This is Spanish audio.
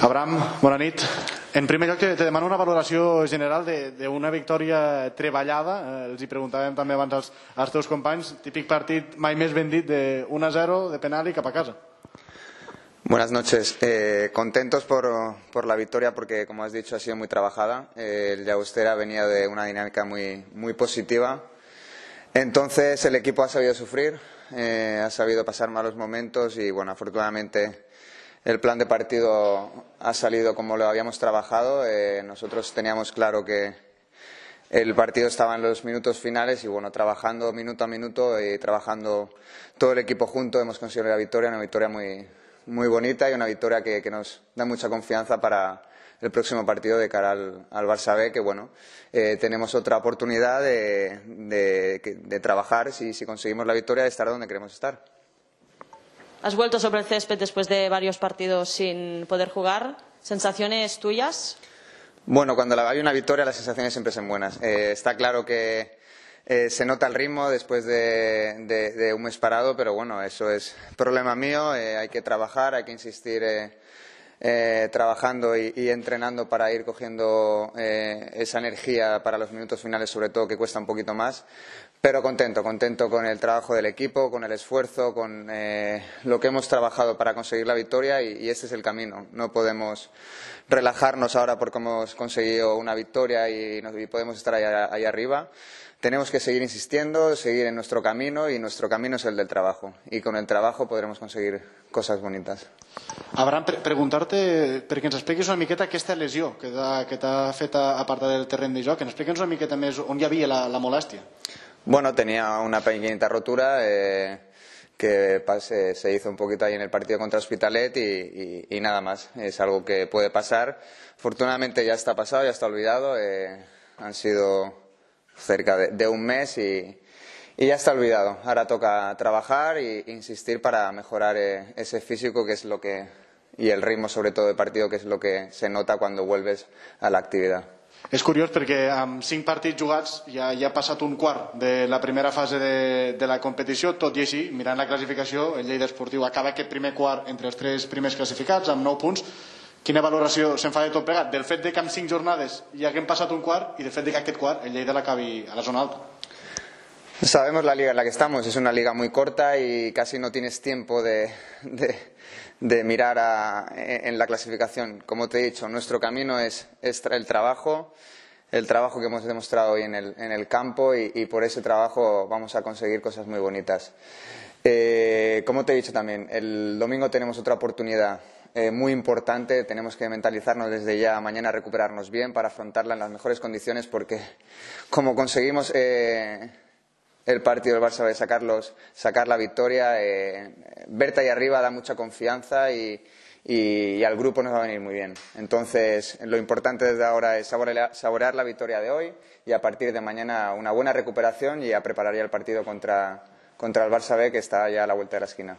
Abraham, bona nit. En primer lloc, te, demano una valoració general d'una victòria treballada. Eh, els hi preguntàvem també abans als, als teus companys. Típic partit mai més ben dit de 1-0 de penal i cap a casa. Buenas noches. Eh, contentos por, por, la victoria porque, como has dicho, ha sido muy trabajada. Eh, el Llagostera venía de una dinámica muy, muy positiva. Entonces el equipo ha sabido sufrir, eh, ha sabido pasar malos momentos y, bueno, afortunadamente el plan de partido ha salido como lo habíamos trabajado. Eh, nosotros teníamos claro que el partido estaba en los minutos finales y bueno, trabajando minuto a minuto y trabajando todo el equipo junto hemos conseguido la victoria, una victoria muy, muy bonita y una victoria que, nos da mucha confianza para el próximo partido de cara al, al Barça B, que bueno, eh, tenemos otra oportunidad de, de, de trabajar si, si conseguimos la victoria, de estar donde queremos estar. Has vuelto sobre el césped después de varios partidos sin poder jugar. ¿Sensaciones tuyas? Bueno, cuando hay una victoria las sensaciones siempre son buenas. Eh, está claro que eh, se nota el ritmo después de, de, de, un mes parado, pero bueno, eso es problema mío. Eh, hay que trabajar, hay que insistir eh, trabajando y, y, entrenando para ir cogiendo eh, esa energía para los minutos finales, sobre todo que cuesta un poquito más. Pero contento, contento con el trabajo del equipo, con el esfuerzo, con eh, lo que hemos trabajado para conseguir la victoria y, y este es el camino. No podemos relajarnos ahora porque hemos conseguido una victoria y, y podemos estar ahí, ahí arriba tenemos que seguir insistiendo, seguir en nuestro camino y nuestro camino es el del trabajo. Y con el trabajo podremos conseguir cosas bonitas. Abraham, pre preguntar-te, perquè ens expliquis una miqueta aquesta lesió que t'ha fet a part del terreny de joc, que ens expliquis una miqueta més on hi havia la, la molèstia. Bueno, tenía una pequeñita rotura eh, que se, se, hizo un poquito ahí en el partido contra Hospitalet y, y, y, nada más. Es algo que puede pasar. Afortunadamente ya está pasado, ya está olvidado. Eh, han sido cerca de, de un mes y, y, ya está olvidado. Ahora toca trabajar e insistir para mejorar eh, ese físico que es lo que y el ritmo sobre todo de partido que es lo que se nota cuando vuelves a la actividad. És curiós perquè amb cinc partits jugats ja, ja ha passat un quart de la primera fase de, de la competició, tot i així, mirant la classificació, el Lleida Esportiu acaba aquest primer quart entre els tres primers classificats amb 9 punts. Quina valoració se'n fa de tot plegat? Del fet de que amb 5 jornades ja haguem passat un quart i del fet de que aquest quart el Lleida l'acabi a la zona alta. Sabemos la liga en la que estamos, es una liga muy corta y casi no tienes tiempo de, de, mirar a, en la clasificación. Como te he dicho, nuestro camino es, es el trabajo, el trabajo que hemos demostrado hoy en el, en el campo y, y, por ese trabajo vamos a conseguir cosas muy bonitas. Eh, como te he dicho también, el domingo tenemos otra oportunidad eh, muy importante. Tenemos que mentalizarnos desde ya mañana recuperarnos bien para afrontarla en las mejores condiciones porque como conseguimos eh, el partido del Barça de sacarlos, sacar la victoria, eh, verte ahí arriba da mucha confianza y, y, y, al grupo nos va a venir muy bien. Entonces, lo importante desde ahora es saborear, saborear la victoria de hoy y a partir de mañana una buena recuperación y a preparar ya el partido contra, contra el Barça B que está ya a la vuelta de la esquina.